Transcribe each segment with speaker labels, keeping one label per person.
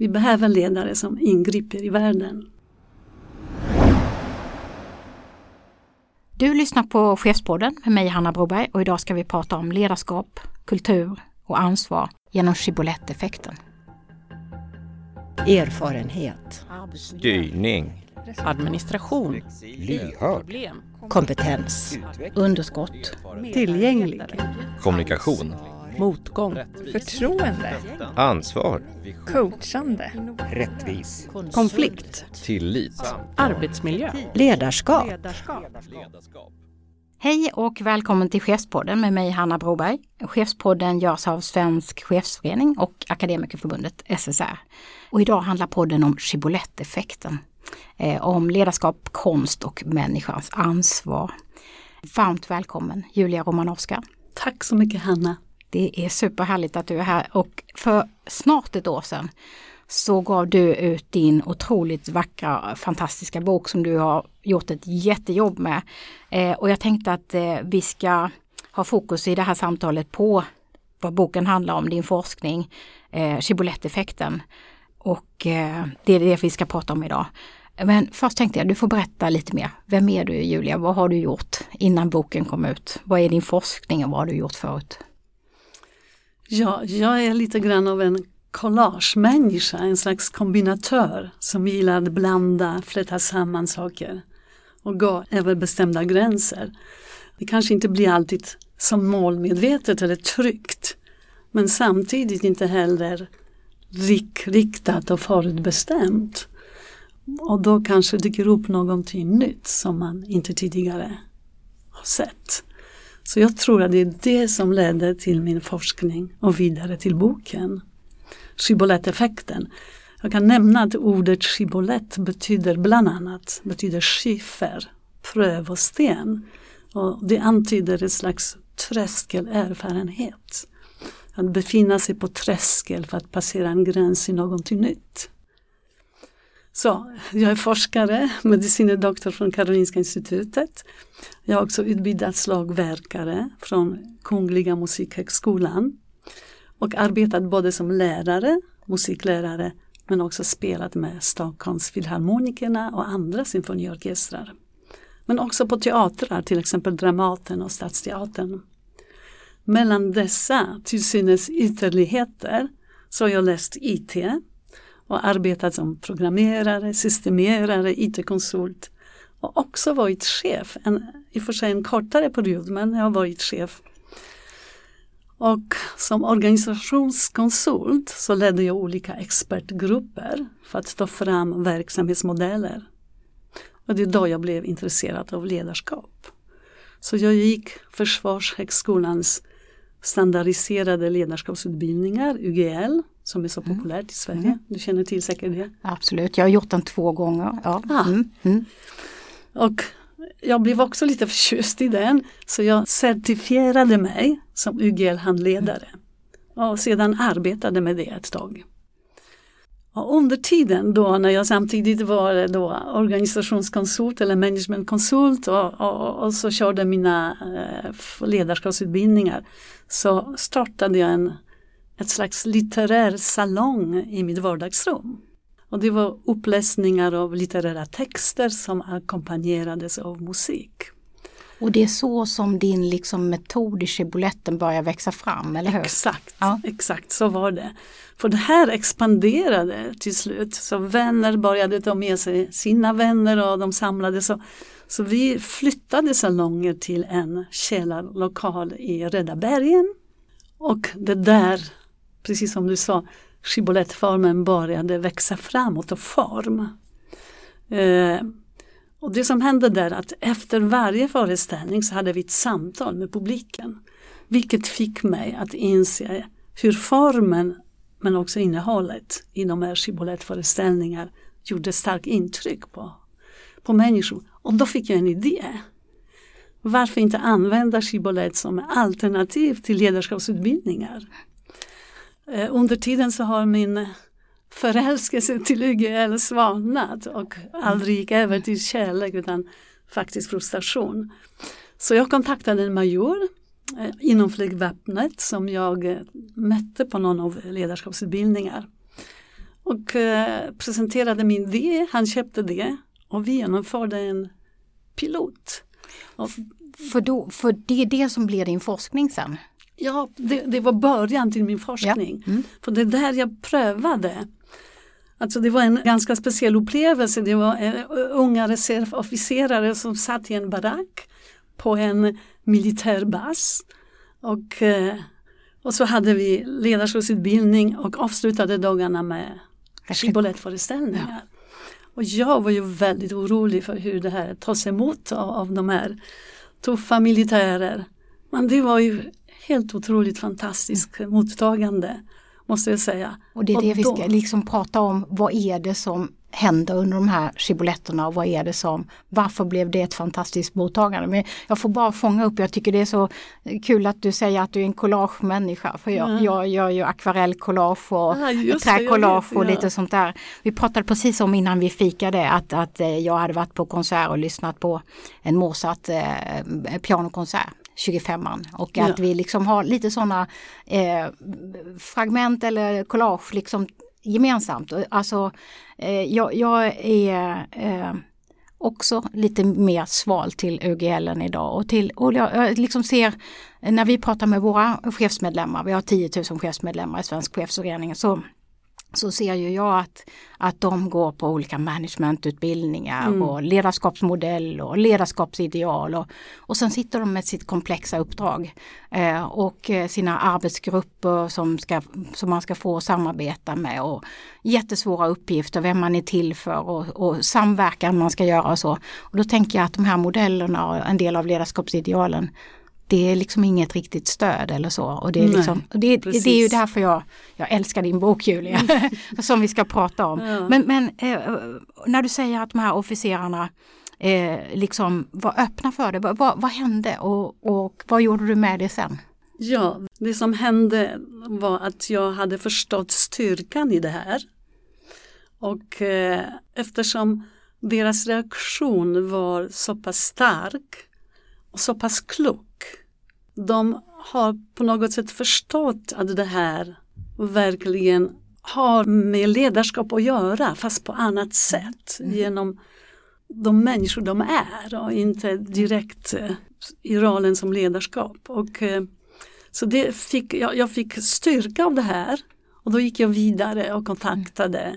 Speaker 1: Vi behöver ledare som ingriper i världen.
Speaker 2: Du lyssnar på Chefspodden med mig Hanna Broberg och idag ska vi prata om ledarskap, kultur och ansvar genom Chibolette-effekten.
Speaker 3: Erfarenhet.
Speaker 4: Styrning.
Speaker 3: Administration.
Speaker 4: Lyhörd.
Speaker 3: Kompetens.
Speaker 2: Underskott.
Speaker 5: Tillgänglig.
Speaker 4: Kommunikation.
Speaker 5: Motgång. Förtroende.
Speaker 4: Ansvar.
Speaker 5: Coachande.
Speaker 4: Rättvis.
Speaker 5: Konflikt.
Speaker 4: Tillit.
Speaker 5: Arbetsmiljö.
Speaker 3: Ledarskap.
Speaker 2: Hej och välkommen till Chefspodden med mig Hanna Broberg. Chefspodden görs av Svensk Chefsförening och Akademikerförbundet SSR. Och idag handlar podden om Chibolette-effekten. Eh, om ledarskap, konst och människans ansvar. Varmt välkommen Julia Romanovska.
Speaker 1: Tack så mycket Hanna.
Speaker 2: Det är superhärligt att du är här och för snart ett år sedan så gav du ut din otroligt vackra, fantastiska bok som du har gjort ett jättejobb med. Eh, och jag tänkte att eh, vi ska ha fokus i det här samtalet på vad boken handlar om, din forskning, eh, Chibolette-effekten. Och eh, det är det vi ska prata om idag. Men först tänkte jag, du får berätta lite mer. Vem är du Julia? Vad har du gjort innan boken kom ut? Vad är din forskning och vad har du gjort förut?
Speaker 1: Ja, jag är lite grann av en collagemänniska, en slags kombinatör som gillar att blanda, fläta samman saker och gå över bestämda gränser. Det kanske inte blir alltid så målmedvetet eller tryggt men samtidigt inte heller riktat och förutbestämt. Och då kanske dyker upp någonting nytt som man inte tidigare har sett. Så jag tror att det är det som ledde till min forskning och vidare till boken. Chibolette-effekten. Jag kan nämna att ordet schibolett betyder bland annat betyder skiffer, pröv och sten. Och det antyder ett slags tröskelerfarenhet. Att befinna sig på tröskel för att passera en gräns i någonting nytt. Så, jag är forskare, medicine doktor från Karolinska institutet. Jag är också utbildad slagverkare från Kungliga Musikhögskolan och arbetat både som lärare, musiklärare men också spelat med Stockholms filharmonikerna och andra symfoniorkestrar. Men också på teatrar, till exempel Dramaten och Stadsteatern. Mellan dessa till synes ytterligheter så har jag läst IT och arbetat som programmerare, systemerare, IT-konsult och också varit chef, en, i och för sig en kortare period men jag har varit chef. Och som organisationskonsult så ledde jag olika expertgrupper för att ta fram verksamhetsmodeller. Och det är då jag blev intresserad av ledarskap. Så jag gick Försvarshögskolans standardiserade ledarskapsutbildningar, UGL, som är så mm. populärt i Sverige. Mm. Du känner till säkert det?
Speaker 2: Absolut, jag har gjort den två gånger. Ja. Ah. Mm. Mm.
Speaker 1: Och jag blev också lite förtjust i den så jag certifierade mig som UGL-handledare och sedan arbetade med det ett tag. Och under tiden då när jag samtidigt var då organisationskonsult eller managementkonsult och, och, och så körde mina eh, ledarskapsutbildningar så startade jag en ett slags litterär salong i mitt vardagsrum. Och det var uppläsningar av litterära texter som ackompanjerades av musik.
Speaker 2: Och det är så som din liksom metod i Chiboletten börjar växa fram, eller hur?
Speaker 1: Exakt, ja. exakt så var det. För det här expanderade till slut. Så vänner började ta med sig sina vänner och de samlades. Så, så vi flyttade salonger till en källarlokal i Räddabergen. Och det där precis som du sa, skibolettformen började växa framåt och form. Eh, och det som hände där att efter varje föreställning så hade vi ett samtal med publiken. Vilket fick mig att inse hur formen men också innehållet i de här skibolettföreställningar gjorde starkt intryck på, på människor. Och då fick jag en idé. Varför inte använda skibolett som alternativ till ledarskapsutbildningar? Eh, under tiden så har min förälskelse till YGL svalnat och aldrig gick över till kärlek utan faktiskt frustration. Så jag kontaktade en major eh, inom flygvapnet som jag eh, mötte på någon av ledarskapsutbildningar. och presenterade min idé, han köpte det och vi genomförde en pilot. Och,
Speaker 2: För, då, för det är det som blir din forskning sen?
Speaker 1: Ja, det, det var början till min forskning.
Speaker 2: Mm.
Speaker 1: För det är där jag prövade. Alltså det var en ganska speciell upplevelse. Det var eh, unga reservofficerare som satt i en barack på en militärbas. Och, eh, och så hade vi ledarskapsutbildning och avslutade dagarna med skibalettföreställningar. Och jag var ju väldigt orolig för hur det här tas emot av, av de här tuffa militärer. Men det var ju helt otroligt fantastiskt mottagande måste jag säga.
Speaker 2: Och det är det vi
Speaker 1: då-
Speaker 2: ska liksom prata om. Vad är det som händer under de här skiboletterna och vad är det som, varför blev det ett fantastiskt mottagande? Men jag får bara fånga upp, jag tycker det är så kul att du säger att du är en collagemänniska. För jag,
Speaker 1: Ja.
Speaker 2: jag gör ju akvarellcollage och
Speaker 1: Ja, jag
Speaker 2: träcollage och
Speaker 1: ja.
Speaker 2: lite sånt där. Vi pratade precis om innan vi fikade att, att eh, jag hade varit på konsert och lyssnat på en Mozart eh, pianokonsert. 25an och att
Speaker 1: Ja.
Speaker 2: vi liksom har lite sådana eh, fragment eller collage liksom gemensamt. Alltså, eh, jag, jag är eh, också lite mer sval till än idag och, till, och jag, jag liksom ser när vi pratar med våra chefsmedlemmar, vi har 10 000 chefsmedlemmar i Svensk chefsförening, så så ser ju jag att, att de går på olika managementutbildningar
Speaker 1: Mm.
Speaker 2: och ledarskapsmodell och ledarskapsideal och, och sen sitter de med sitt komplexa uppdrag eh, och eh, sina arbetsgrupper som, ska, som man ska få samarbeta med och jättesvåra uppgifter, vem man är till för och, och samverkan man ska göra och så. Och då tänker jag att de här modellerna och en del av ledarskapsidealen det är liksom inget riktigt stöd eller så. Och det, är
Speaker 1: Nej,
Speaker 2: liksom, och det, det är ju därför jag, jag älskar din bok Julia, som vi ska prata om.
Speaker 1: Ja.
Speaker 2: Men, men eh, när du säger att de här officerarna eh, liksom var öppna för det, vad, vad, vad hände och, och vad gjorde du med det sen?
Speaker 1: Ja, det som hände var att jag hade förstått styrkan i det här. Och eh, eftersom deras reaktion var så pass stark och så pass klok. De har på något sätt förstått att det här verkligen har med ledarskap att göra fast på annat sätt genom de människor de är och inte direkt eh, i rollen som ledarskap. Och, eh, så det fick, jag, jag fick styrka av det här. Och då gick jag vidare och kontaktade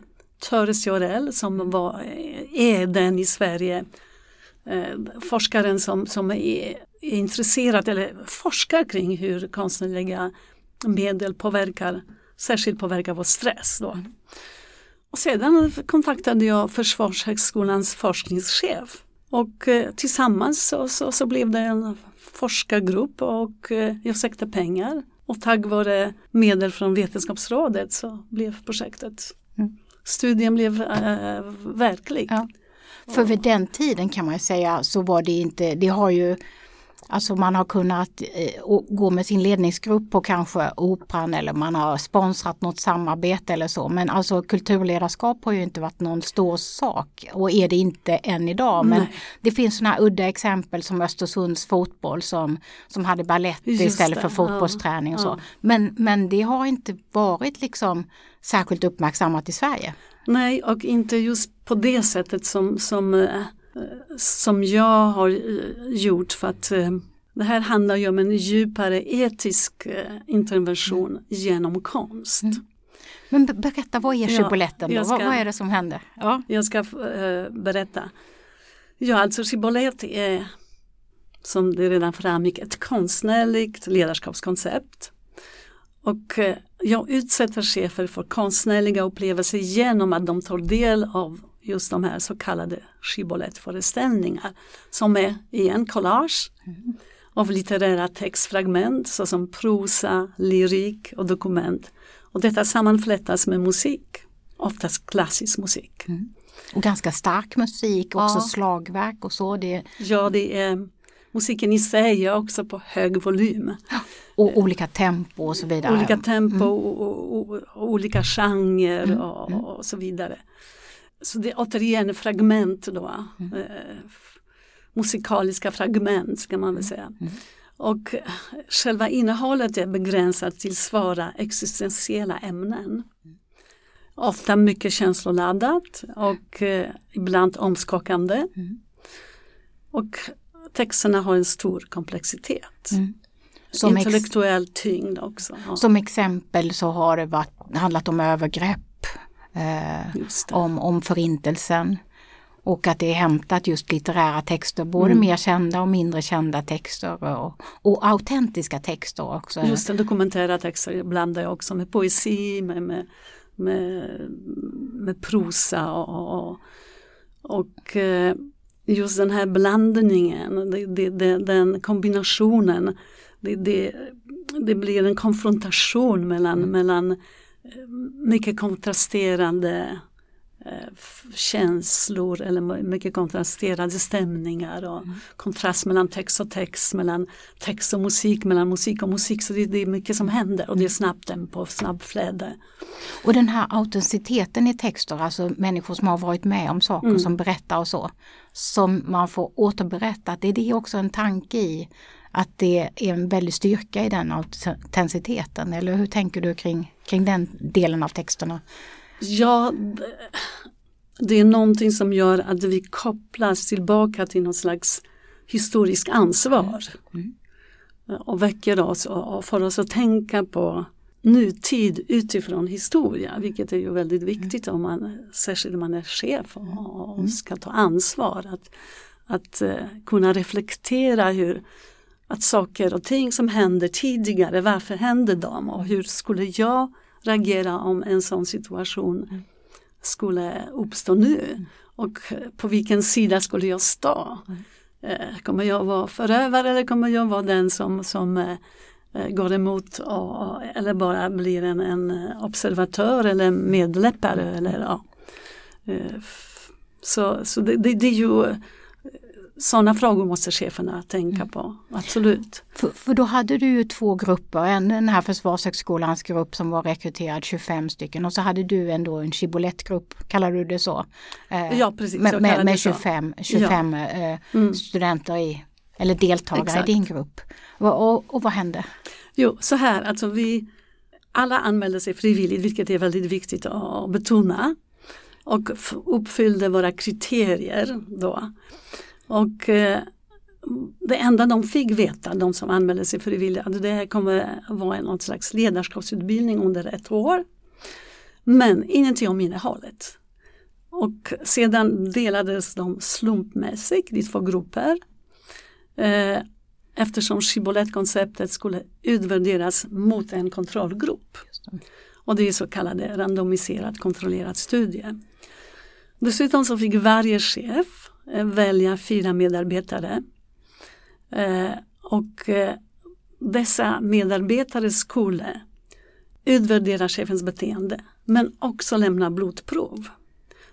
Speaker 1: Töres Jorell som var, eh, den i Sverige forskaren som, som är, är intresserad eller forskar kring hur konstnärliga medel påverkar, särskilt påverkar vår stress. Då. Och sedan kontaktade jag Försvarshögskolans forskningschef och eh, tillsammans så, så, så blev det en forskargrupp och eh, jag sökte pengar och tack vare medel från Vetenskapsrådet så blev projektet,
Speaker 2: Mm. studien
Speaker 1: blev eh, verklig.
Speaker 2: Ja. För vid den tiden kan man säga så var det inte, det har ju Alltså man har kunnat eh, gå med sin ledningsgrupp på kanske operan eller man har sponsrat något samarbete eller så. Men alltså kulturledarskap har ju inte varit någon stor sak och är det inte än idag. Men
Speaker 1: Nej.
Speaker 2: det finns sådana udda exempel som Östersunds fotboll som, som hade ballett istället för fotbollsträning och så.
Speaker 1: ja.
Speaker 2: Men, men det har inte varit liksom särskilt uppmärksammat i Sverige.
Speaker 1: Nej, och inte just på det sättet som, som, eh, som jag har eh, gjort för att eh, det här handlar ju om en djupare etisk eh, intervention genom konst.
Speaker 2: Mm. Men be- berätta, vad är
Speaker 1: Ja, jag
Speaker 2: Vad,
Speaker 1: ska-
Speaker 2: vad är det som händer? Ja.
Speaker 1: Jag ska berätta. Ja, alltså Shibboleth är som det redan framgick ett konstnärligt ledarskapskoncept. Och jag utsätter chefer för konstnärliga upplevelser genom att de tar del av just de här så kallade Shibboleth-föreställningar som är igen collage av litterära textfragment såsom prosa, lyrik och dokument. Och detta sammanflätas med musik, oftast klassisk musik.
Speaker 2: Och ganska stark musik, också
Speaker 1: Ja.
Speaker 2: slagverk och så. Det,
Speaker 1: Ja, det är musiken i sig är också på hög volym.
Speaker 2: och olika tempo och så vidare.
Speaker 1: Olika tempo och, och, och, och olika genrer
Speaker 2: Mm,
Speaker 1: och, och så vidare. Så det är återigen fragment då.
Speaker 2: Mm.
Speaker 1: Eh, musikaliska fragment ska man
Speaker 2: Mm,
Speaker 1: väl säga. Och eh, själva innehållet är begränsat till svåra existentiella ämnen. Ofta mycket känsloladdat och eh, ibland omskakande.
Speaker 2: Mm.
Speaker 1: Och texterna har en stor komplexitet.
Speaker 2: Mm. Som,
Speaker 1: Intellektuell tyngd också. Ja,
Speaker 2: som exempel så har det varit, handlat om övergrepp, eh, om, om förintelsen och att det är hämtat just litterära texter, både
Speaker 1: Mm.
Speaker 2: mer kända och mindre kända texter och, och autentiska texter också.
Speaker 1: Just det, dokumentära texter blandar jag också med poesi, med, med, med, med prosa och, och, och eh, just den här blandningen, det, det, den kombinationen, det, det, blir en konfrontation mellan, mellan eh, mycket kontrasterande eh, känslor eller mycket kontrasterande stämningar och kontrast mellan text och text, mellan text och musik, mellan musik och musik. Så det, det är mycket som händer och det är snabbt tempo, snabbflöde.
Speaker 2: Och den här autenticiteten i texter, alltså människor som har varit med om saker
Speaker 1: Mm.
Speaker 2: som berättar och så, som man får återberätta, det är det också en tanke i att det är en väldig styrka i den autenticiteten, eller hur tänker du kring, kring den delen av texterna?
Speaker 1: Ja, det är någonting som gör att vi kopplas tillbaka till någon slags historisk ansvar.
Speaker 2: Mm.
Speaker 1: Och väcker oss och, och får oss att tänka på nutid utifrån historia, vilket är ju väldigt viktigt om man, särskilt om man är chef och, och ska ta ansvar. Att, att eh, kunna reflektera hur att saker och ting som händer tidigare, varför hände de och hur skulle jag reagera om en sån situation skulle uppstå nu och på vilken sida skulle jag stå? Eh, Kommer jag vara förövare eller kommer jag vara den som, som eh, eh, går emot och, eller bara blir en, en observatör eller medläppare eller ja. Så, så det, det, det är ju sådana frågor måste cheferna tänka på, absolut.
Speaker 2: För, för då hade du ju två grupper, en den här Försvarshögskolans grupp som var rekryterad 25 stycken och så hade du ändå en Shibbolett-grupp, kallar du det så? Eh,
Speaker 1: Ja precis,
Speaker 2: med med, med
Speaker 1: det så.
Speaker 2: 25, 25 eh,
Speaker 1: Mm.
Speaker 2: studenter i, eller deltagare
Speaker 1: Exakt.
Speaker 2: i din grupp. Och, och, och vad hände?
Speaker 1: Jo, så här, alltså vi alla anmälde sig frivilligt, vilket är väldigt viktigt att betona. Och uppfyllde våra kriterier då. Och eh, det enda de fick veta, de som anmälde sig frivilligt, att det här kommer vara någon slags ledarskapsutbildning under ett år. Men ingenting om innehållet. Och sedan delades de slumpmässigt i två grupper. Eh, eftersom Shibboleth-konceptet skulle utvärderas mot en kontrollgrupp. Och det är så kallade randomiserat kontrollerad studie. Dessutom så fick varje chef Eh, välja fyra medarbetare. Eh, och eh, dessa medarbetare skulle utvärdera chefens beteende men också lämna blodprov.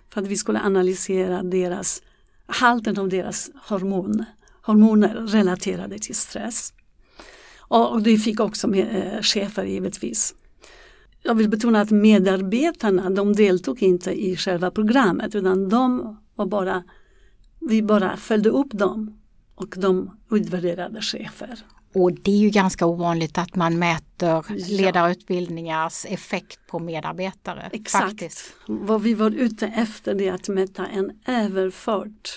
Speaker 1: För att vi skulle analysera deras, halten av deras hormon, hormoner relaterade till stress. Och, och det fick också med, eh, chefer givetvis. Jag vill betona att medarbetarna de deltog inte i själva programmet utan de var bara, vi bara följde upp dem och de utvärderade chefer.
Speaker 2: Och det är ju ganska ovanligt att man mäter
Speaker 1: Ja.
Speaker 2: ledarutbildningars effekt på medarbetare.
Speaker 1: Exakt.
Speaker 2: Faktiskt.
Speaker 1: Vad vi var ute efter är att mäta en överförd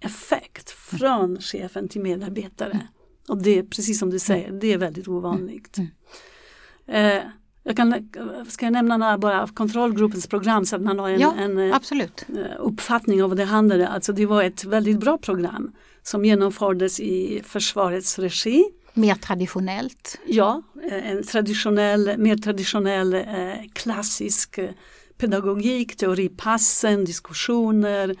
Speaker 1: effekt från chefen till medarbetare. Och det är precis som du säger, det är väldigt ovanligt. Eh, jag kan, ska jag nämna några bara av kontrollgruppens program så att man har en,
Speaker 2: Ja,
Speaker 1: en eh, eh, uppfattning av vad det handlade Alltså det var ett väldigt bra program som genomfördes i försvarets regi.
Speaker 2: Mer traditionellt.
Speaker 1: Ja, eh, en traditionell, mer traditionell klassisk pedagogik, teoripassen, diskussioner,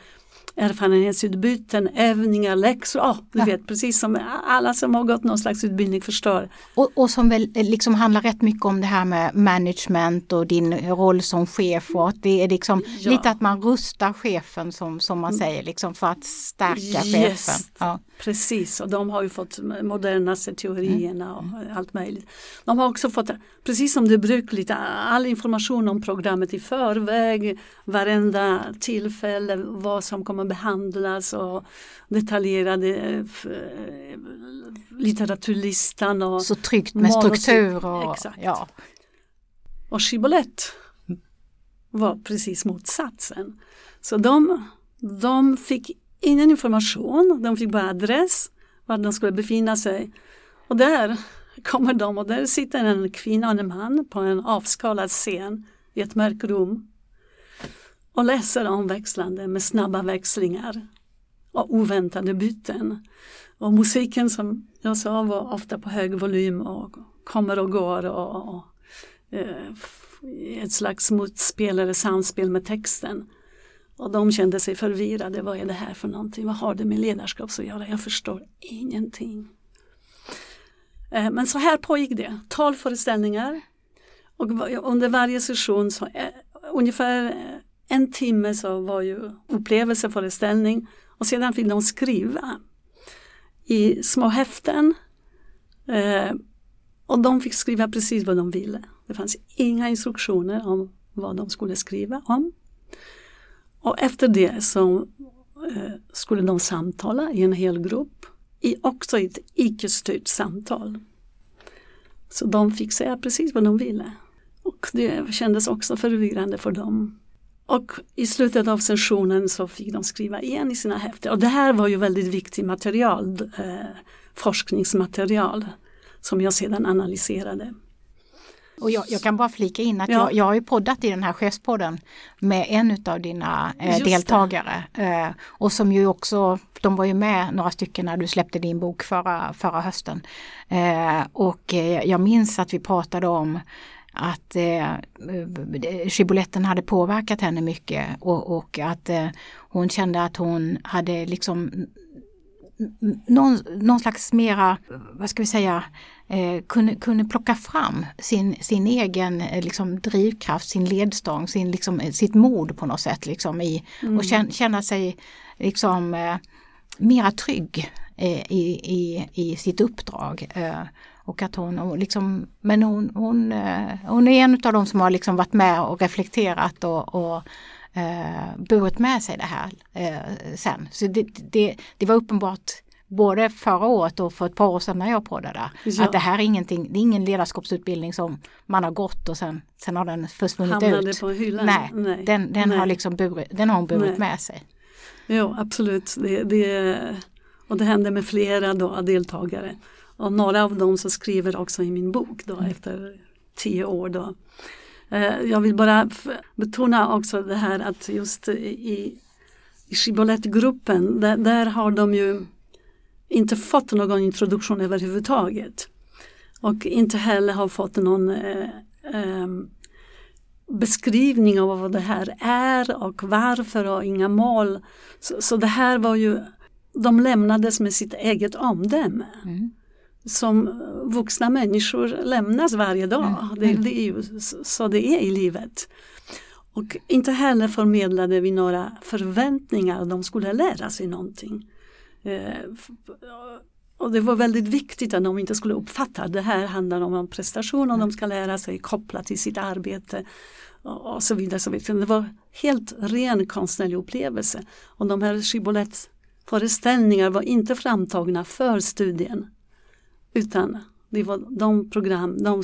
Speaker 1: erfarenhetsutbyten, övningar, läxor. Ja, du
Speaker 2: Ja.
Speaker 1: vet precis som alla som har gått någon slags utbildning förstår.
Speaker 2: Och, och som väl eh, liksom handlar rätt mycket om det här med management och din roll som chef och att det är liksom
Speaker 1: Ja.
Speaker 2: lite att man rustar chefen som, som man säger liksom för att stärka chefen.
Speaker 1: Yes.
Speaker 2: Ja.
Speaker 1: Precis, och de har ju fått modernaste teorierna och allt möjligt. De har också fått, precis som det brukligt, all information om programmet i förväg, varenda tillfälle, vad som kommer behandlas och detaljerade litteraturlistan och,
Speaker 2: Så tryggt med struktur och
Speaker 1: Exakt.
Speaker 2: ja.
Speaker 1: och Shibboleth var precis motsatsen. Så de, de fick ingen information, de fick bara adress, var de skulle befinna sig. Och där kommer de och där sitter en kvinna och en man på en avskalad scen i ett mörkt rum och läser omväxlande med snabba växlingar och oväntade byten. Och musiken som jag sa var ofta på hög volym och kommer och går och, och och eh, ett slags motspel eller samspel med texten. Och de kände sig förvirrade. Vad är det här för någonting? Vad har det med ledarskap att göra? Jag förstår ingenting. Eh, men så här pågick det. 12 föreställningar. Och under varje session så eh, ungefär eh, en timme så var ju upplevelseföreställning och sedan fick de skriva i små häften. Och de fick skriva precis vad de ville. Det fanns inga instruktioner om vad de skulle skriva om. Och efter det så eh, skulle de samtala i en hel grupp, i också ett icke-styrt samtal. Så de fick säga precis vad de ville. Och det kändes också förvirrande för dem. Och i slutet av sessionen så fick de skriva igen i sina häften. Och det här var ju väldigt viktigt material, eh, forskningsmaterial som jag sedan analyserade.
Speaker 2: Och jag, jag, kan bara flika in att
Speaker 1: Ja.
Speaker 2: jag, jag har ju poddat i den här chefspodden med en av dina eh, deltagare. Eh, och som ju också, de var ju med några stycken när du släppte din bok förra, förra hösten. Eh, och eh, jag minns att vi pratade om att eh, Shibbolethten hade påverkat henne mycket och, och att eh, hon kände att hon hade liksom någon, någon slags mera, vad ska vi säga, eh, kunde, kunde plocka fram sin, sin egen eh, liksom, drivkraft, sin ledstång, sin, liksom, eh, sitt mod på något sätt liksom, i, och känna, känna sig liksom, eh, mera trygg eh, i, i, i sitt uppdrag. Eh, och att hon, hon liksom, men hon, hon, hon är en av de som har liksom varit med och reflekterat och, och eh, burit med sig det här eh, sen. Så det, det, det var uppenbart både förra året och för ett par år sedan när jag poddade.
Speaker 1: Ja.
Speaker 2: Att det här är ingenting, det är ingen ledarskapsutbildning som man har gått och sen, sen har den försvunnit
Speaker 1: Hamnade
Speaker 2: ut.
Speaker 1: på hyllan.
Speaker 2: Nej,
Speaker 1: Nej.
Speaker 2: Den, den,
Speaker 1: Nej.
Speaker 2: Har liksom burit, den har hon burit
Speaker 1: Nej.
Speaker 2: med sig.
Speaker 1: Jo, absolut. Det, det, och det hände med flera då, deltagare. Och några av dem så skriver också i min bok då, efter tio år. Då. Eh, jag vill bara betona också det här att just i, i Shibboleth-gruppen, där, där har de ju inte fått någon introduktion överhuvudtaget. Och inte heller har fått någon eh, eh, beskrivning av vad det här är och varför och inga mål. Så, så det här var ju, de lämnades med sitt eget omdöme.
Speaker 2: Mm.
Speaker 1: Som vuxna människor lämnas varje dag.
Speaker 2: Mm.
Speaker 1: Det, det är ju så- det är i livet. Och inte heller förmedlade vi några förväntningar att de skulle lära sig någonting. Eh, och det var väldigt viktigt att de inte skulle uppfatta att det här handlar om en prestation och de ska lära sig kopplat till sitt arbete och, så vidare. Så vidare. Det var helt ren konstnärlig upplevelse. Och de här Shibboleth-föreställningarna var inte framtagna för studien. Utan det var de program, de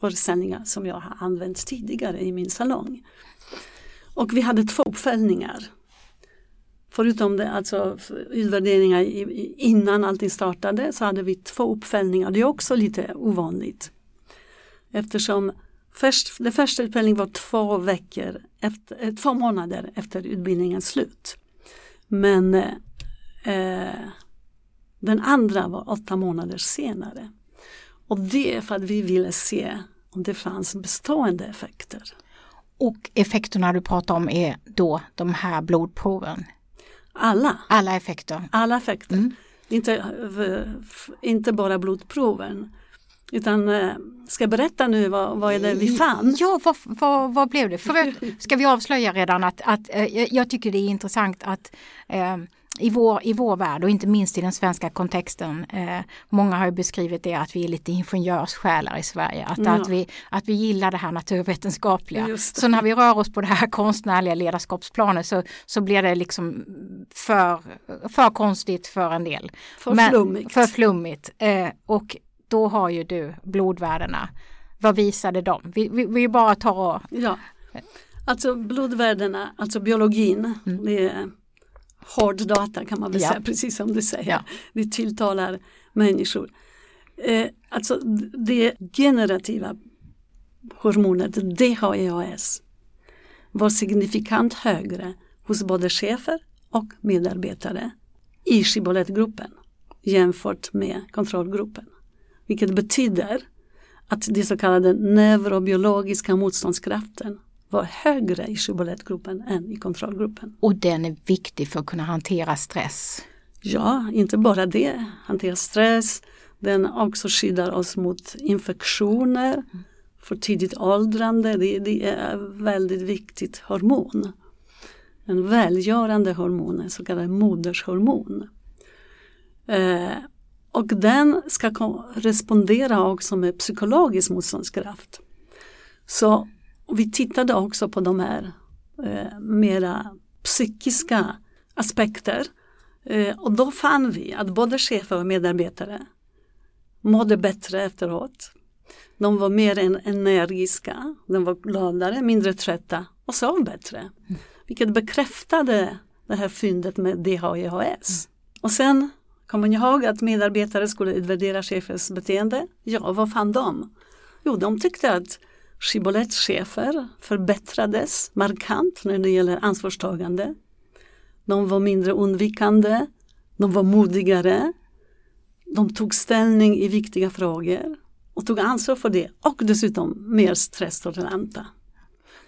Speaker 1: föreställningar som jag har använt tidigare i min salong. Och vi hade två uppföljningar. Förutom det, alltså utvärderingar innan allting startade så hade vi två uppföljningar. Det är också lite ovanligt. Eftersom först, det första utbildningen var två veckor, efter, eh, två månader efter utbildningens slut. Men eh, eh den andra var åtta månader senare. Och det är för att vi ville se om det fanns bestående effekter.
Speaker 2: Och effekterna du pratar om är då de här blodproven.
Speaker 1: Alla,
Speaker 2: Alla effekter.
Speaker 1: alla effekter.
Speaker 2: Mm.
Speaker 1: Inte, eh, inte bara blodproven. Utan eh, ska jag berätta nu vad, vad är det vi fann?
Speaker 2: Ja, vad, vad, vad blev det? För, ska vi avslöja redan att, att eh, jag- tycker det är intressant att i, vår, i vår värld och inte minst i den svenska kontexten, eh, många har beskrivit det att vi är lite ingenjörssjälar i Sverige, att,
Speaker 1: Ja.
Speaker 2: att, vi, att vi gillar det här naturvetenskapliga.
Speaker 1: Det.
Speaker 2: Så när vi rör oss på det här konstnärliga ledarskapsplanet så, så blir det liksom för, för konstigt för en del.
Speaker 1: För
Speaker 2: Men-
Speaker 1: flummigt.
Speaker 2: För flummigt. Eh, och då har ju du blodvärdena. Vad visade de? Vi, vi, vi bara tar och...
Speaker 1: Ja. Alltså blodvärdena, alltså biologin,
Speaker 2: Mm.
Speaker 1: det är hård data kan man väl
Speaker 2: Ja.
Speaker 1: säga, precis som du säger.
Speaker 2: Ja.
Speaker 1: Det tilltalar människor. Eh, alltså det generativa hormonet DHEAS var signifikant högre hos både chefer och medarbetare i Chibolettgruppen jämfört med kontrollgruppen. Vilket betyder att den så kallade neurobiologiska motståndskraften var högre i Chibolettgruppen än i kontrollgruppen.
Speaker 2: Och den är viktig för att kunna hantera stress.
Speaker 1: Ja, inte bara det. Hantera stress, den också skyddar oss mot infektioner, för tidigt åldrande. Det, det är väldigt viktigt hormon. En välgörande hormon, en så kallad modershormon. Eh, och den ska respondera också med psykologisk motståndskraft. Så vi tittade också på de här eh, mera psykiska aspekter Eh, och då fann vi att både chefer och medarbetare mådde bättre efteråt. De var mer en- energiska, de var gladare, mindre trötta och sov bättre. Vilket bekräftade det här fyndet med DHEHS. Och sen kommer man ihåg att medarbetare skulle utvärdera chefers beteende. Ja, vad fann de? Jo, de tyckte att Chibolettchefer förbättrades markant när det gäller ansvarstagande. De var mindre undvikande, de var modigare, de tog ställning i viktiga frågor och tog ansvar för det och dessutom mer stresstoleranta.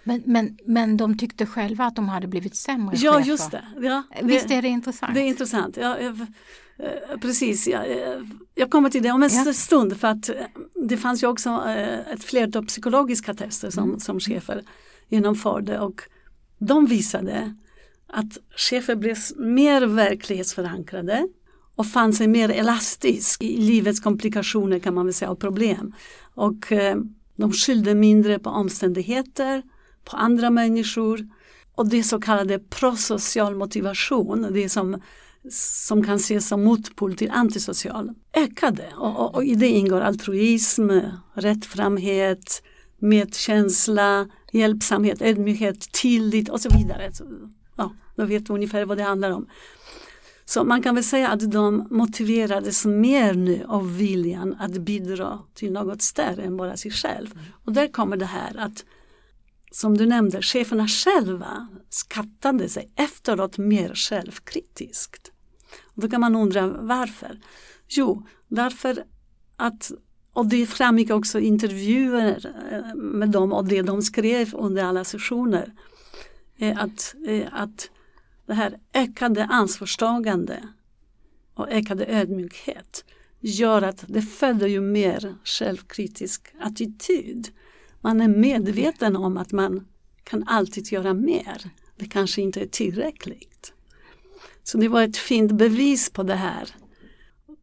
Speaker 2: Men, men, men de tyckte själva att de hade blivit sämre
Speaker 1: Ja,
Speaker 2: chefer.
Speaker 1: just det. Ja,
Speaker 2: Visst är det intressant?
Speaker 1: Det är intressant. Ja, precis, ja, eh, jag kommer till det om en
Speaker 2: Ja.
Speaker 1: stund för att eh, det fanns ju också eh, ett flertal psykologiska tester som,
Speaker 2: Mm.
Speaker 1: som chefer genomförde och de visade att chefer blev mer verklighetsförankrade och fann sig mer elastisk i livets komplikationer kan man väl säga och problem. Och eh, de skyllde mindre på omständigheter, på andra människor och det så kallade prosocial motivation, det som, som kan ses som motpol till antisocial, ökade. Och, och, och i det ingår altruism, rättframhet, medkänsla, hjälpsamhet, ödmjukhet, tillit och så vidare. Så, ja, då vet du ungefär vad det handlar om. Så man kan väl säga att de motiverades mer nu av viljan att bidra till något större än bara sig själv. Och där kommer det här att som du nämnde, cheferna själva skattade sig efteråt mer självkritiskt. Då kan man undra varför? Jo, därför att, och det framgick också i intervjuer eh, med dem och det de skrev under alla sessioner, eh, att, eh, att det här ökade ansvarstagande och ökade ödmjukhet gör att det föder ju mer självkritisk attityd. Man är medveten om att man kan alltid göra mer. Det kanske inte är tillräckligt. Så det var ett fint bevis på det här.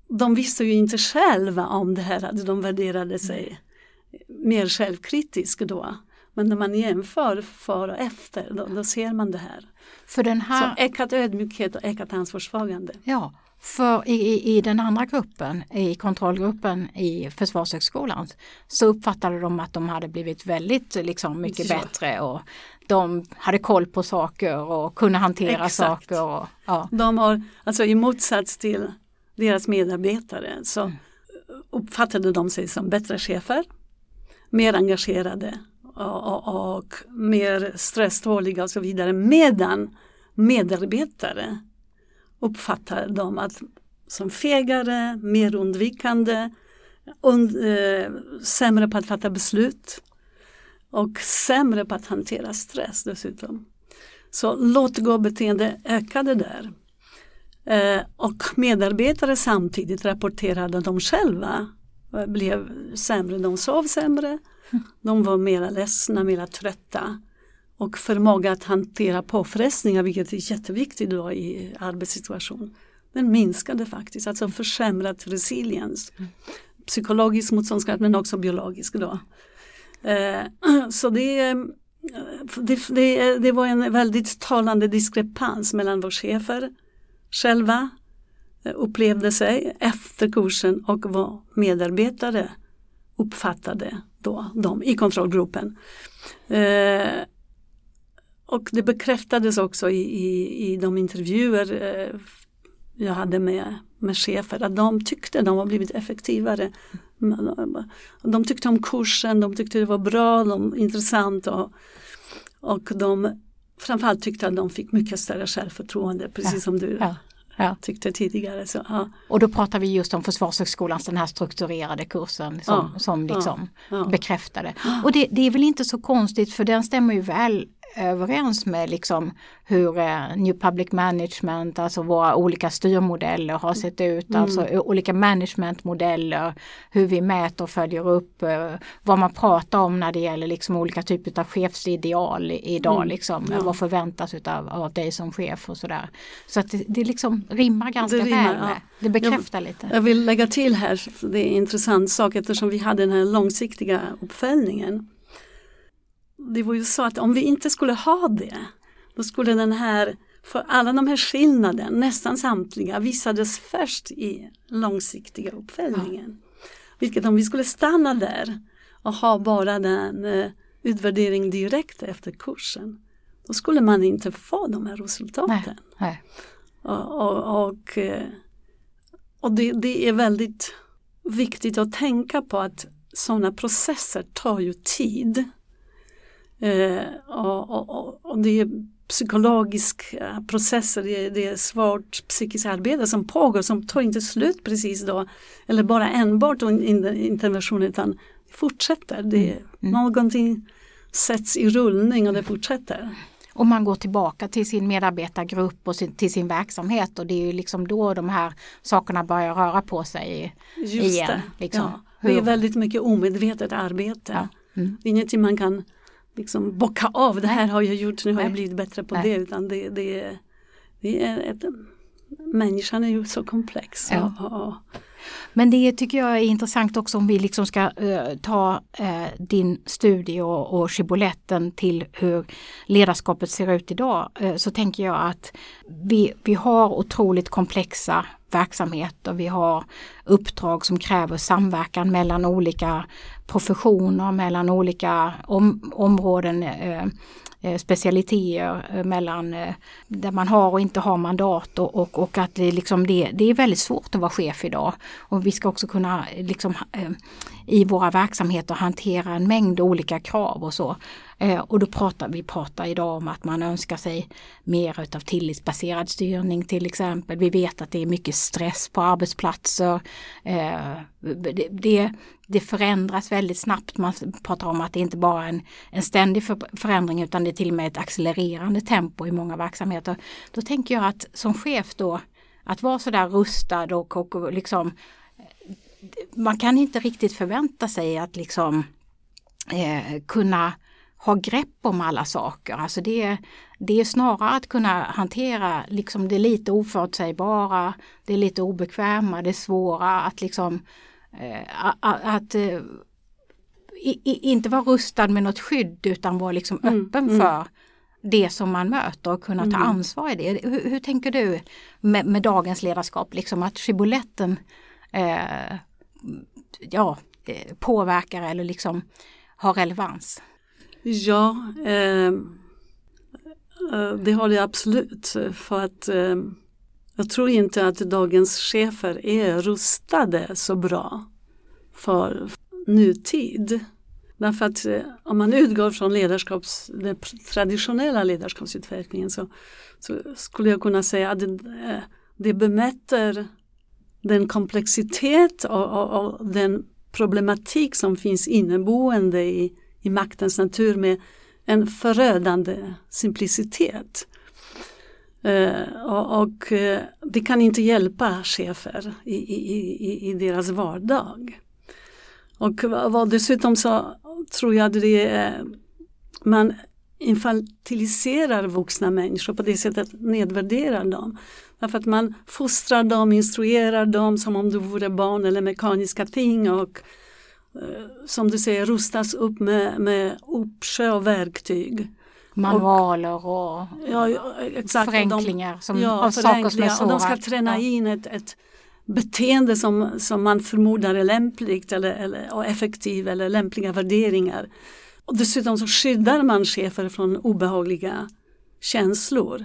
Speaker 1: De visste ju inte själva om det här, att de värderade sig mer självkritiskt då. Men när man jämför före och efter, då, då ser man det här.
Speaker 2: För den
Speaker 1: Så
Speaker 2: här,
Speaker 1: ökat ödmjukhet och ökat ansvarstagande.
Speaker 2: ja, för i, i, i den andra gruppen, i kontrollgruppen i Försvarshögskolan, så uppfattade de att de hade blivit väldigt liksom, mycket
Speaker 1: Ja.
Speaker 2: bättre och de hade koll på saker och kunde hantera
Speaker 1: Exakt.
Speaker 2: saker. Och, ja.
Speaker 1: De har, alltså i motsats till deras medarbetare så uppfattade de sig som bättre chefer, mer engagerade och, och, och mer stresståliga och så vidare. Medan medarbetare uppfattar de att som fegare, mer undvikande, und, eh, sämre på att fatta beslut och sämre på att hantera stress dessutom. Så låt-gå-beteende ökade där. Eh, och medarbetare samtidigt rapporterade att de själva eh, blev sämre. De sov sämre, de var mera ledsna, mera trötta och förmåga att hantera påfrestningar, vilket är jätteviktigt då i arbetssituation. Den minskade faktiskt, alltså försämrad resiliens. Psykologisk motståndskraft men också biologisk då. Eh, så det, eh, det, det, det var en väldigt talande diskrepans mellan vad chefer själva eh, upplevde sig efter kursen och vad medarbetare uppfattade då, de i kontrollgruppen. Eh, och det bekräftades också i, i, i de intervjuer eh, jag hade med, med chefer att de tyckte de har blivit effektivare. De tyckte om kursen, de tyckte det var bra, de, intressant och, och de framförallt tyckte att de fick mycket större självförtroende precis
Speaker 2: Ja,
Speaker 1: som du
Speaker 2: ja, ja.
Speaker 1: tyckte tidigare. Så, ja,
Speaker 2: Och då pratar vi just om Försvarshögskolans den här strukturerade kursen som,
Speaker 1: Ja,
Speaker 2: som liksom bekräftade. Och det, det är väl inte så konstigt för den stämmer ju väl överens med liksom hur eh, New Public Management, alltså våra olika styrmodeller har sett ut,
Speaker 1: Mm.
Speaker 2: alltså olika managementmodeller, hur vi mäter och följer upp, eh, vad man pratar om när det gäller liksom olika typer av chefsideal idag,
Speaker 1: Mm.
Speaker 2: liksom,
Speaker 1: Ja.
Speaker 2: vad förväntas utav, av dig som chef och sådär. Så att det, det liksom rimmar ganska
Speaker 1: Det rimmar,
Speaker 2: väl
Speaker 1: ja.
Speaker 2: det bekräftar lite.
Speaker 1: Jag vill lägga till här, det är en intressant sak eftersom vi hade den här långsiktiga uppföljningen. Det var ju så att om vi inte skulle ha det, då skulle den här, för alla de här skillnaderna, nästan samtliga, visades först i långsiktiga uppföljningen. Vilket om vi skulle stanna där och ha bara den eh, utvärdering direkt efter kursen, då skulle man inte få de här resultaten.
Speaker 2: Nej.
Speaker 1: Och, och, och, eh, och det, det är väldigt viktigt att tänka på att sådana processer tar ju tid. Eh, och, och, och, det är psykologiska processer, det är, det är svårt psykiskt arbete som pågår som tar inte slut precis då. Eller bara enbart en in- intervention utan fortsätter. Det,
Speaker 2: Mm.
Speaker 1: Någonting sätts i rullning och det fortsätter.
Speaker 2: Och man går tillbaka till sin medarbetargrupp och sin, till sin verksamhet och det är ju liksom då de här sakerna börjar röra på sig.
Speaker 1: Just
Speaker 2: igen,
Speaker 1: det.
Speaker 2: liksom.
Speaker 1: Ja. Det är väldigt mycket omedvetet arbete.
Speaker 2: Ja. Mm.
Speaker 1: Det är ingenting man kan liksom bocka av. Det här har jag gjort, nu har jag blivit bättre på det. Utan det, det, det är ett, människan är ju så komplex.
Speaker 2: Ja.
Speaker 1: Och, och,
Speaker 2: men det tycker jag är intressant också om vi liksom ska eh, ta eh, din studie och, och skiboletten till hur ledarskapet ser ut idag. Eh, så tänker jag att vi, vi har otroligt komplexa verksamheter. Vi har uppdrag som kräver samverkan mellan olika professioner, mellan olika om, områden. Eh, Eh, specialiteter eh, mellan eh, där man har och inte har mandat och, och, och att det, liksom det, det är väldigt svårt att vara chef idag. Och vi ska också kunna liksom, i våra verksamheter hantera en mängd olika krav och så. Eh, och då pratar vi pratar idag om att man önskar sig mer utav tillitsbaserad styrning till exempel. Vi vet att det är mycket stress på arbetsplatser. Eh, det, det, det förändras väldigt snabbt. Man pratar om att det inte bara är en, en ständig för, förändring utan det är till och med ett accelererande tempo i många verksamheter. Då tänker jag att som chef då att vara sådär rustad och, och, och liksom man kan inte riktigt förvänta sig att liksom eh, kunna ha grepp om alla saker. Alltså det, är- det är snarare att kunna hantera liksom det lite oförutsägbara, det är lite obekväma, det är svåra att liksom eh, att eh, i, i, inte vara rustad med något skydd utan vara liksom
Speaker 1: Mm,
Speaker 2: öppen
Speaker 1: mm.
Speaker 2: för det som man möter och kunna ta
Speaker 1: Mm.
Speaker 2: ansvar i det. Hur, hur tänker du med, med dagens ledarskap, liksom att skiboletten eh, ja, eh, påverkar eller liksom har relevans?
Speaker 1: Ja, ehm, eh, det har det absolut. För att eh, jag tror inte att dagens chefer är rustade så bra för nutid. Därför att eh, om man utgår från ledarskaps, den traditionella ledarskapsutvecklingen så, så skulle jag kunna säga att det, eh, det bemäter den komplexitet och, och, och den problematik som finns inneboende i, i maktens natur med en förödande simplicitet. Eh, och det eh, kan inte hjälpa chefer i, i, i, i deras vardag. Och vad- dessutom så tror jag att det är, man infantiliserar vuxna människor på det sättet nedvärderar dem. Därför att man fostrar dem, instruerar dem som om de vore barn eller mekaniska ting och eh, som du säger rustas upp med, med uppsjö och verktyg.
Speaker 2: Manualer och
Speaker 1: Ja, ja, exakt. Och de-
Speaker 2: förenklingar som,
Speaker 1: ja,
Speaker 2: av saker som är
Speaker 1: förenklingar.
Speaker 2: svåra.
Speaker 1: Och de ska träna in ett, ett beteende som, som man förmodar är lämpligt eller, eller, och effektiv eller lämpliga värderingar. Och dessutom så skyddar man chefer från obehagliga känslor.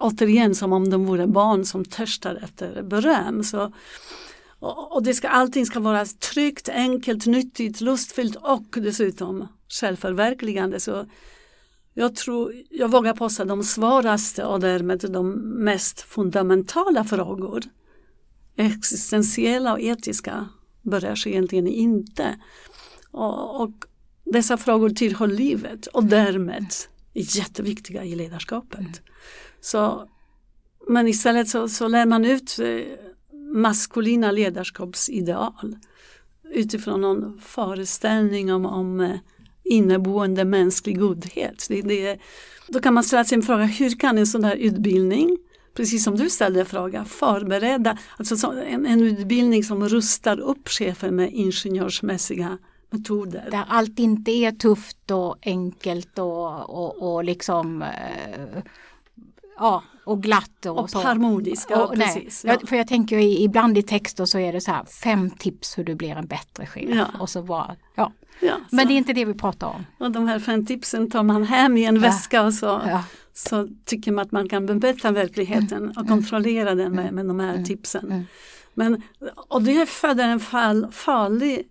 Speaker 1: Återigen som om de vore barn som törstar efter beröm. Så, och, det ska, allting ska vara tryggt, enkelt, nyttigt, lustfyllt och dessutom självförverkligande. Så jag tror, jag vågar påstå de svåraste och därmed de mest fundamentala frågor, existentiella och etiska, berörs egentligen inte. Och, och dessa frågor tillhör livet och därmed är jätteviktiga i ledarskapet. Mm. Så, men istället så, så lär man ut eh, maskulina ledarskapsideal utifrån någon föreställning om, om eh, inneboende mänsklig godhet. Det, det, då kan man ställa sig en fråga, hur kan en sån här utbildning, precis som du ställde fråga, förbereda, alltså en, en utbildning som rustar upp chefer med ingenjörsmässiga metoder.
Speaker 2: Där allt inte är tufft och enkelt och, och, och liksom eh, ja, och glatt och,
Speaker 1: och
Speaker 2: så.
Speaker 1: harmoniskt. Ja, och, precis, ja.
Speaker 2: För jag tänker ibland i texter så är det så här fem tips hur du blir en bättre chef. Ja. Och så bara, ja. ja Men det är inte det vi pratar om.
Speaker 1: Och de här fem tipsen tar man hem i en väska och så, så tycker man att man kan bemöta verkligheten och mm. kontrollera den med, med de här mm. tipsen. Mm. Men, och det föder en fall, farlig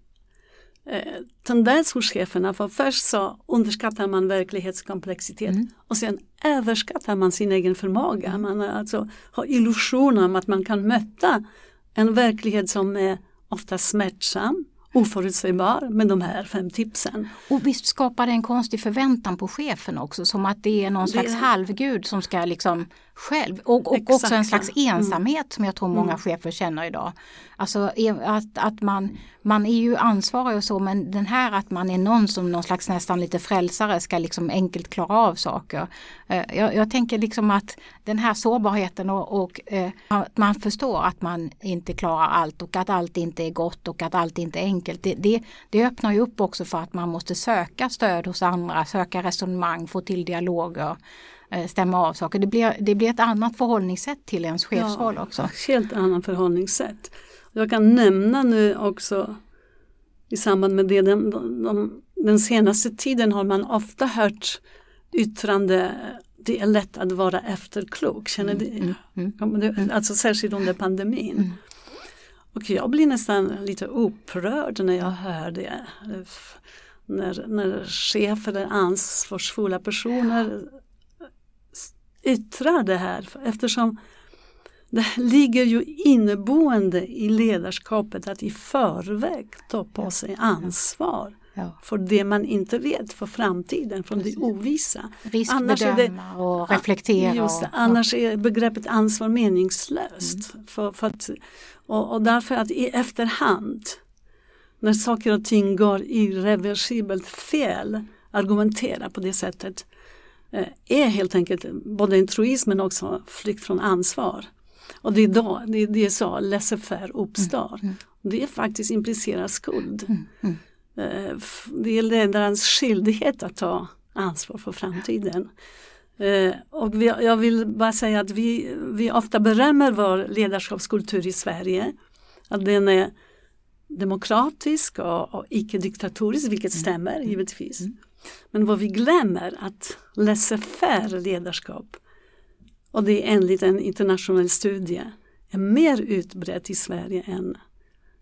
Speaker 1: eh, tendens hos cheferna. För först så underskattar man verklighetskomplexitet mm. och sen överskattar man sin egen förmåga. Man alltså har illusioner om att man kan möta en verklighet som är ofta smärtsam, oförutsägbar med de här fem tipsen.
Speaker 2: Och visst skapar det en konstig förväntan på chefen också som att det är någon det... slags halvgud som ska liksom själv och, och också en slags mm. ensamhet mm. som jag tror många mm. chefer känner idag. Alltså att, att man, man är ju ansvarig och så men den här att man är någon som någon slags nästan lite frälsare ska liksom enkelt klara av saker. Eh, jag, jag tänker liksom att den här sårbarheten och, och eh, att man förstår att man inte klarar allt och att allt inte är gott och att allt inte är enkelt. Det, det, det öppnar ju upp också för att man måste söka stöd hos andra, söka resonemang, få till dialoger. Eh, stämma av saker. Det blir, det blir ett annat förhållningssätt till ens chefsroll ja, också.
Speaker 1: Helt annat förhållningssätt. Jag kan nämna nu också i samband med det, den, de, den senaste tiden har man ofta hört yttrande det är lätt att vara efterklok. Känner mm, mm, mm, alltså särskilt under pandemin. Mm. Och jag blir nästan lite upprörd när jag hör det. När, när chefer eller ansvarsfulla personer yttrar det här eftersom det ligger ju inneboende i ledarskapet att i förväg ta på sig ansvar ja. för det man inte vet för framtiden, för Precis. det ovissa.
Speaker 2: Riskbedöma och reflektera.
Speaker 1: Just det, annars är begreppet ansvar meningslöst. Mm. För, för att, och, och därför att i efterhand när saker och ting går irreversibelt fel argumentera på det sättet är helt enkelt både en truism men också flykt från ansvar. Och det är då det, det är så laissez-faire uppstår. Mm, mm. Det är faktiskt implicerar skuld. Mm, mm. Eh, det är ledarens skyldighet att ta ansvar för framtiden. Eh, och vi, jag vill bara säga att vi, vi ofta berömmer vår ledarskapskultur i Sverige. Att den är demokratisk och, och icke-diktatorisk, vilket mm. stämmer mm. givetvis. Mm. Men vad vi glömmer att laissez-faire ledarskap och det är enligt en internationell studie är mer utbrett i Sverige än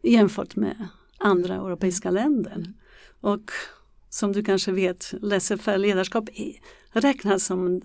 Speaker 1: jämfört med andra europeiska länder. Och som du kanske vet, laissez-faire ledarskap räknas som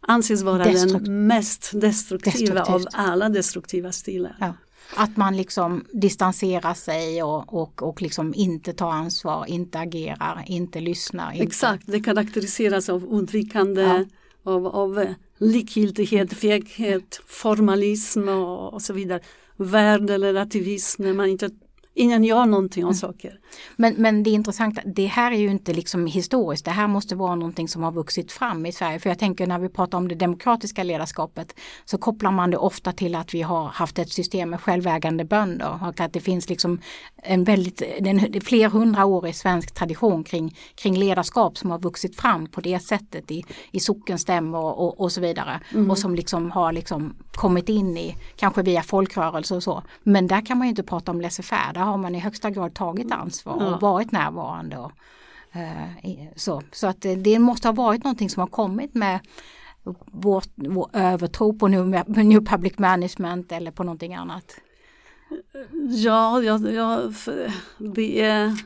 Speaker 1: anses vara Destrukt den mest destruktiva av alla destruktiva stilar. Ja.
Speaker 2: Att man liksom distanserar sig och, och, och liksom inte tar ansvar, inte agerar, inte lyssnar. Inte.
Speaker 1: Exakt, det karaktäriseras av undvikande, ja. av, av likgiltighet, feghet, formalism och, och så vidare. Värderelativism, när man inte Ingen gör någonting om mm. saker.
Speaker 2: Men, men det är intressant, det här är ju inte liksom historiskt, det här måste vara någonting som har vuxit fram i Sverige. För jag tänker när vi pratar om det demokratiska ledarskapet så kopplar man det ofta till att vi har haft ett system med självägande bönder och att det finns liksom en väldigt, en flerhundraårig svensk tradition kring, kring ledarskap som har vuxit fram på det sättet i, i sockenstämmor och, och, och så vidare. Mm. Och som liksom har liksom kommit in i, kanske via folkrörelser och så. Men där kan man ju inte prata om laissez-faire har man i högsta grad tagit ansvar och ja. varit närvarande. Och, eh, så så att det måste ha varit någonting som har kommit med vår, vår övertro på new, new public management eller på någonting annat?
Speaker 1: Ja, ja, ja det är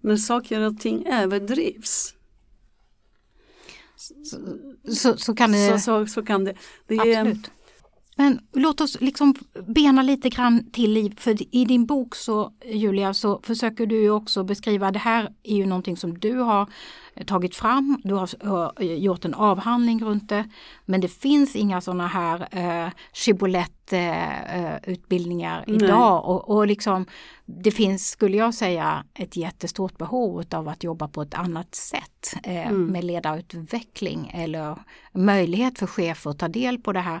Speaker 1: när saker och ting överdrivs.
Speaker 2: Så, så, så kan det...
Speaker 1: Så, så, så kan det. det
Speaker 2: Absolut. Är, men låt oss liksom bena lite grann till i, för i din bok så Julia så försöker du också beskriva, det här är ju någonting som du har tagit fram, du har gjort en avhandling runt det. Men det finns inga sådana här eh, Chibolette-utbildningar eh, idag och, och liksom det finns, skulle jag säga, ett jättestort behov av att jobba på ett annat sätt eh, mm. med ledarutveckling eller möjlighet för chefer att ta del på det här.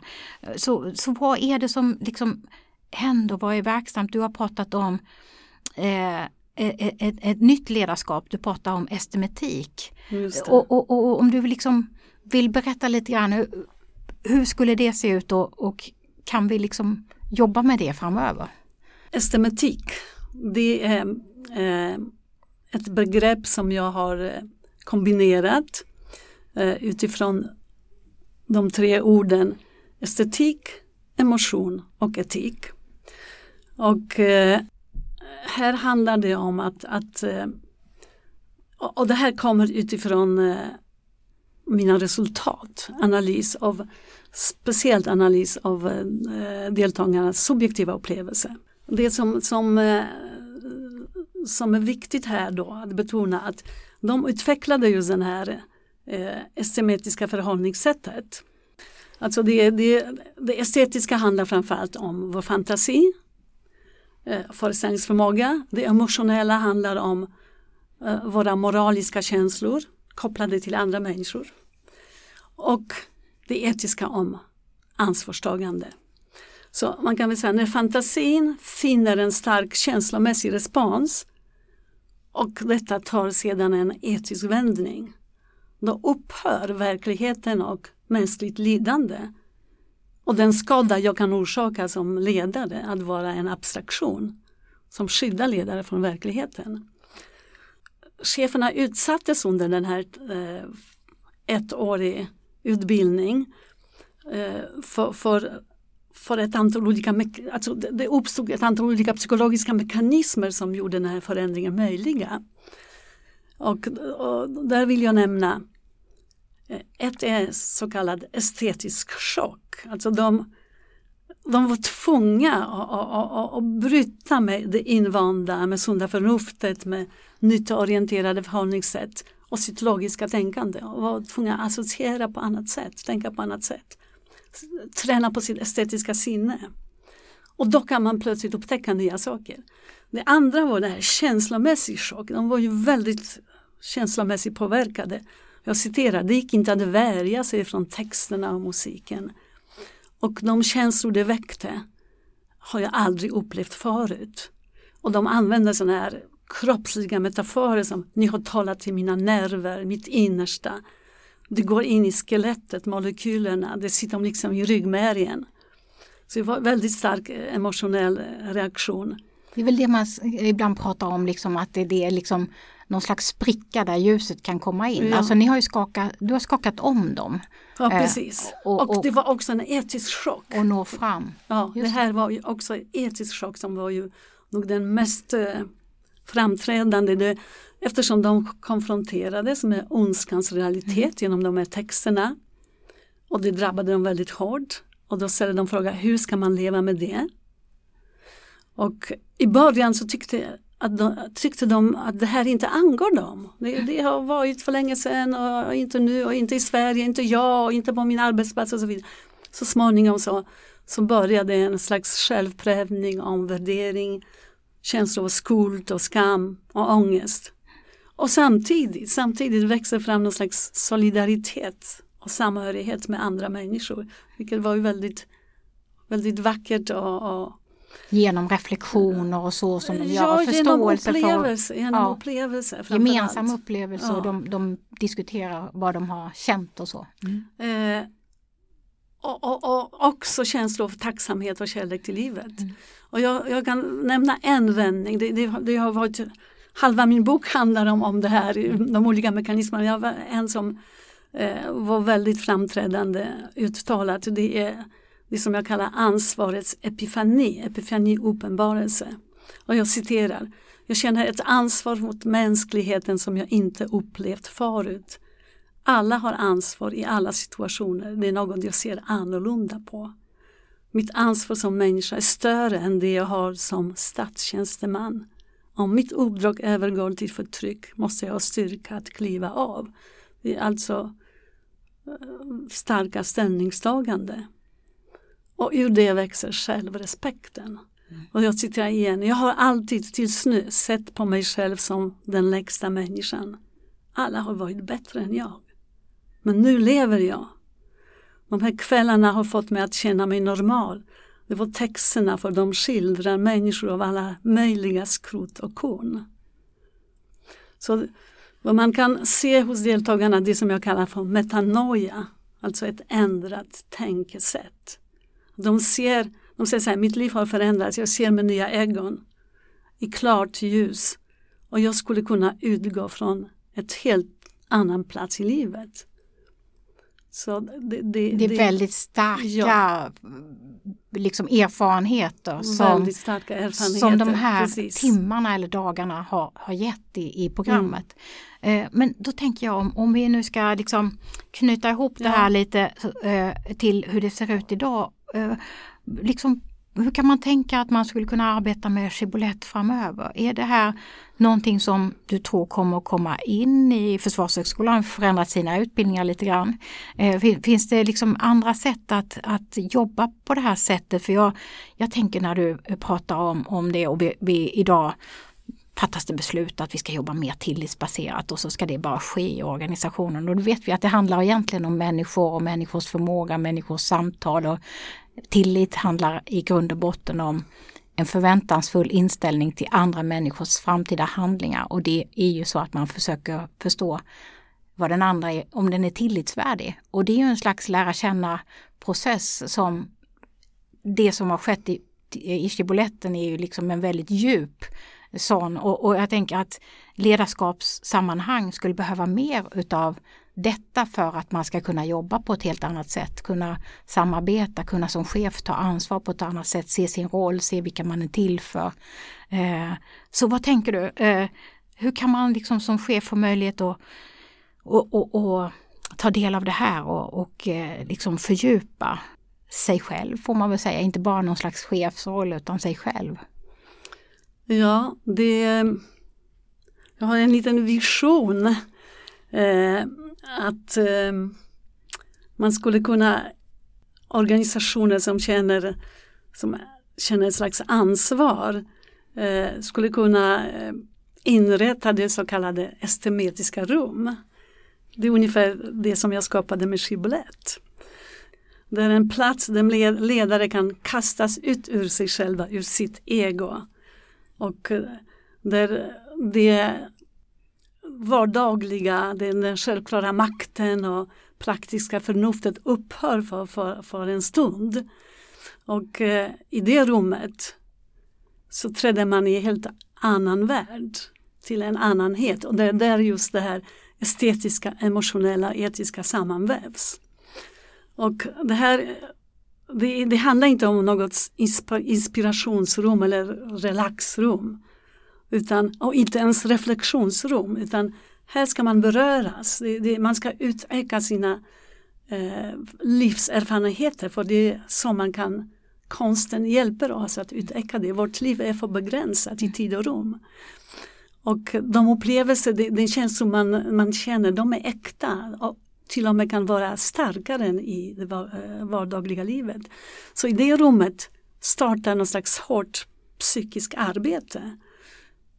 Speaker 2: Så, så vad är det som liksom händer, vad är verksamt? Du har pratat om eh, ett, ett, ett, nytt ledarskap, du pratar om estemetik. Och, och, och, om du liksom vill berätta lite grann, hur, hur skulle det se ut och, och, kan vi liksom jobba med det framöver?
Speaker 1: Estemetik, det är eh, ett begrepp som jag har eh, kombinerat eh, utifrån de tre orden estetik, emotion och etik. Och eh, här handlar det om att, att eh, och det här kommer utifrån eh, mina resultat, analys av, speciellt analys av eh, deltagarnas subjektiva upplevelse. Det som, som, som är viktigt här då att betona att de utvecklade just den här estetiska förhållningssättet. Alltså det, det, det estetiska handlar framförallt om vår fantasi, eh, föreställningsförmåga. Det emotionella handlar om eh, våra moraliska känslor kopplade till andra människor. Och det etiska om ansvarstagande. Så man kan väl säga när fantasin finner en stark känslomässig respons och detta tar sedan en etisk vändning. Då upphör verkligheten och mänskligt lidande och den skada jag kan orsaka som ledare att vara en abstraktion som skyddar ledare från verkligheten. Cheferna utsattes under den här eh, ettårig utbildning eh, för, för, för ett antal olika, alltså det uppstod ett antal olika psykologiska mekanismer som gjorde den här förändringen möjliga. Och, och där vill jag nämna Eh, ett är så kallad estetisk chock. Alltså de, de var tvungna att, att, bryta med det invanda, med sunda förnuftet, med nyttoorienterade förhållningssätt och sitt logiska tänkande. Och var tvungna att associera på annat sätt, tänka på annat sätt. Träna på sitt estetiska sinne. Och då kan man plötsligt upptäcka nya saker. Det andra var det här känslomässig chock. De var ju väldigt känslomässigt påverkade jag citerar, det gick inte att värja sig från texterna och musiken. Och de känslor det väckte har jag aldrig upplevt förut. Och de använder sådana här kroppsliga metaforer som ni har talat till mina nerver, mitt innersta. Det går in i skelettet, molekylerna, det sitter liksom i ryggmärgen. Så det var en väldigt stark eh, emotionell eh, reaktion.
Speaker 2: Det är väl det man ibland pratar om, liksom, att det är liksom någon slags spricka där ljuset kan komma in. Ja. Alltså ni har ju skakat, du har skakat om dem.
Speaker 1: Ja eh, precis. Eh, och, och, och, det var också en etisk chock.
Speaker 2: Och nå fram.
Speaker 1: Ja, Just det här var ju också en etisk chock som var ju nog den mest eh, framträdande. Det, eftersom de konfronterades med ondskans realitet mm. genom de här texterna. Och det drabbade dem väldigt hårt. Och då ställde de frågan, hur ska man leva med det? Och i början så tyckte att de, tyckte de att det här inte angår dem. Det, det, har varit för länge sedan och inte nu och inte i Sverige, inte jag och inte på min arbetsplats och så vidare. Så småningom så, så började en slags självprövning, omvärdering, känslor av skuld och skam och ångest. Och samtidigt, samtidigt växer fram någon slags solidaritet och samhörighet med andra människor. Vilket var ju väldigt, väldigt vackert och, och
Speaker 2: Genom reflektioner och så som de gör. Ja, förståelse
Speaker 1: genom upplevelse. För, genom ja, upplevelse
Speaker 2: gemensam upplevelse ja. och de, de, diskuterar vad de har känt och så.
Speaker 1: Mm. Eh, och, och, och, också känslor av tacksamhet och kärlek till livet. Mm. Och jag, jag, kan nämna en vändning. Det, det, det, har varit, halva min bok handlar om, om det här, de olika mekanismerna. Jag var en som eh, var väldigt framträdande uttalat. Det är det som jag kallar ansvarets epifani, epifani uppenbarelse. Och jag citerar, jag känner ett ansvar mot mänskligheten som jag inte upplevt förut. Alla har ansvar i alla situationer, det är något jag ser annorlunda på. Mitt ansvar som människa är större än det jag har som statstjänsteman. Om mitt uppdrag övergår till förtryck måste jag ha styrka att kliva av. Det är alltså eh, starka ställningstagande. Och ur det växer självrespekten. Och jag citerar igen, jag har alltid tills nu sett på mig själv som den lägsta människan. Alla har varit bättre än jag. Men nu lever jag. De här kvällarna har fått mig att känna mig normal. Det var texterna för de skildrar människor av alla möjliga skrot och korn. Så vad man kan se hos deltagarna, det som jag kallar för metanoia, alltså ett ändrat tänkesätt. De ser, de säger så här, mitt liv har förändrats, jag ser med nya ögon, i klart ljus och jag skulle kunna utgå från ett helt annan plats i livet.
Speaker 2: Så det, det, det är väldigt starka ja. liksom erfarenheter, som,
Speaker 1: starka erfarenheter
Speaker 2: som de här precis. timmarna eller dagarna har, har gett i, i programmet. Mm. Eh, men då tänker jag om, om vi nu ska liksom knyta ihop det här lite eh, till hur det ser ut idag. Eh, liksom hur kan man tänka att man skulle kunna arbeta med Shibboleth framöver? Är det här någonting som du tror kommer att komma in i Försvarshögskolan, förändrat sina utbildningar lite grann? Eh, finns det liksom andra sätt att, att jobba på det här sättet? För jag, jag tänker när du pratar om, om det och vi, vi idag fattas det beslut att vi ska jobba mer tillitsbaserat och så ska det bara ske i organisationen. Och då vet vi att det handlar egentligen om människor och människors förmåga, människors samtal och tillit handlar i grund och botten om en förväntansfull inställning till andra människors framtida handlingar och det är ju så att man försöker förstå vad den andra är, om den är tillitsvärdig. Och det är ju en slags lära känna process som det som har skett i, i Chiboletten är ju liksom en väldigt djup sån och, och jag tänker att ledarskapssammanhang skulle behöva mer utav detta för att man ska kunna jobba på ett helt annat sätt, kunna samarbeta, kunna som chef ta ansvar på ett annat sätt, se sin roll, se vilka man är till för. Eh, så vad tänker du? Eh, hur kan man liksom som chef få möjlighet att och, och, och ta del av det här och, och eh, liksom fördjupa sig själv får man väl säga, inte bara någon slags chefsroll utan sig själv.
Speaker 1: Ja, det jag har en liten vision eh, att eh, man skulle kunna organisationer som känner, som känner ett slags ansvar eh, skulle kunna eh, inrätta det så kallade estemetiska rum. Det är ungefär det som jag skapade med Skibbolett. Det är en plats där ledare kan kastas ut ur sig själva, ur sitt ego. Och eh, där det vardagliga, den självklara makten och praktiska förnuftet upphör för, för, för en stund. Och eh, i det rummet så trädde man i en helt annan värld, till en annanhet och det är där just det här estetiska, emotionella, etiska sammanvävs. Och det här det, det handlar inte om något inspirationsrum eller relaxrum utan, och inte ens reflektionsrum utan här ska man beröras, det, det, man ska utöka sina eh, livserfarenheter för det är så man kan konsten hjälper oss att utöka det. Vårt liv är för begränsat i tid och rum. Och de upplevelser, den känsla man, man känner, de är äkta och till och med kan vara starkare än i det eh, vardagliga livet. Så i det rummet startar någon slags hårt psykiskt arbete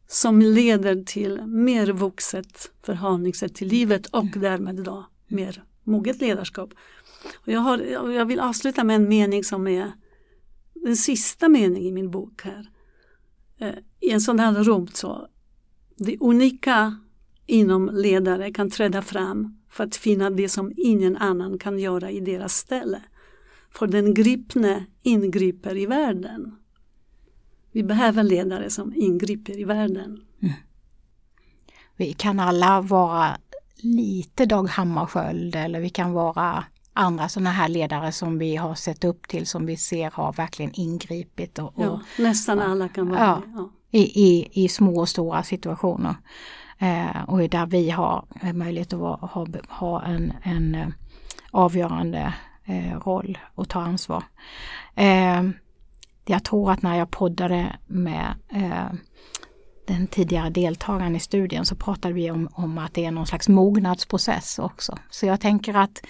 Speaker 1: som leder till mer vuxet förhållningssätt till livet och därmed då mer moget ledarskap. Och jag, har, jag vill avsluta med en mening som är den sista meningen i min bok här. Eh, I en sån här rum så det unika inom ledare kan träda fram för att finna det som ingen annan kan göra i deras ställe. För den gripne ingriper i världen. Vi behöver ledare som ingriper i världen. Mm.
Speaker 2: Vi kan alla vara lite Dag Hammarskjöld eller vi kan vara andra sådana här ledare som vi har sett upp till som vi ser har verkligen ingripit och, och
Speaker 1: Ja, nästan alla kan vara
Speaker 2: Ja.
Speaker 1: det. Ja.
Speaker 2: i, i, i små och stora situationer. Eh, och där vi har eh, möjlighet att vara, ha, ha en, en eh, avgörande eh, roll och ta ansvar. Eh, jag tror att när jag poddade med eh, den tidigare deltagaren i studien så pratade vi om, om att det är någon slags mognadsprocess också. Så jag tänker att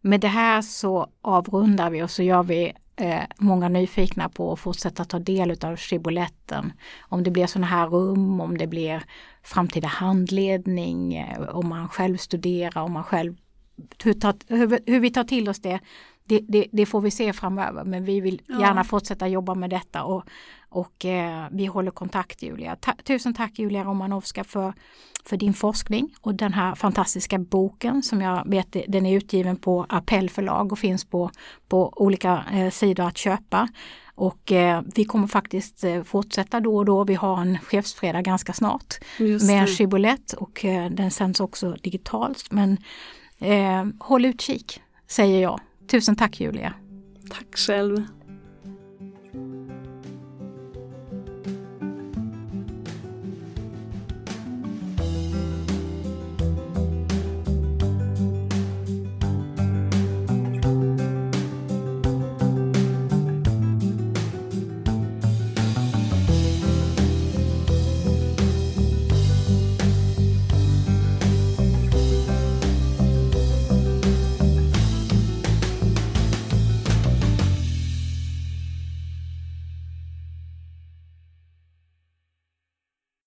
Speaker 2: med det här så avrundar vi och så gör vi eh, många nyfikna på att fortsätta ta del av Skibboletten. Om det blir sådana här rum, om det blir framtida handledning, eh, om man själv studerar, om man själv hur, tar, hur, hur vi tar till oss det, det, det, det får vi se framöver. Men vi vill
Speaker 1: Ja.
Speaker 2: gärna fortsätta jobba med detta och, och eh, vi håller kontakt Julia. Ta, tusen tack Julia Romanovska för, för din forskning och den här fantastiska boken som jag vet den är utgiven på Appell förlag och finns på, på olika eh, sidor att köpa. Och eh, vi kommer faktiskt eh, fortsätta då och då. Vi har en chefsfredag ganska snart
Speaker 1: Just
Speaker 2: med skibolett och eh, den sänds också digitalt. Men eh, håll utkik säger jag. Tusen tack Julia.
Speaker 1: Tack själv.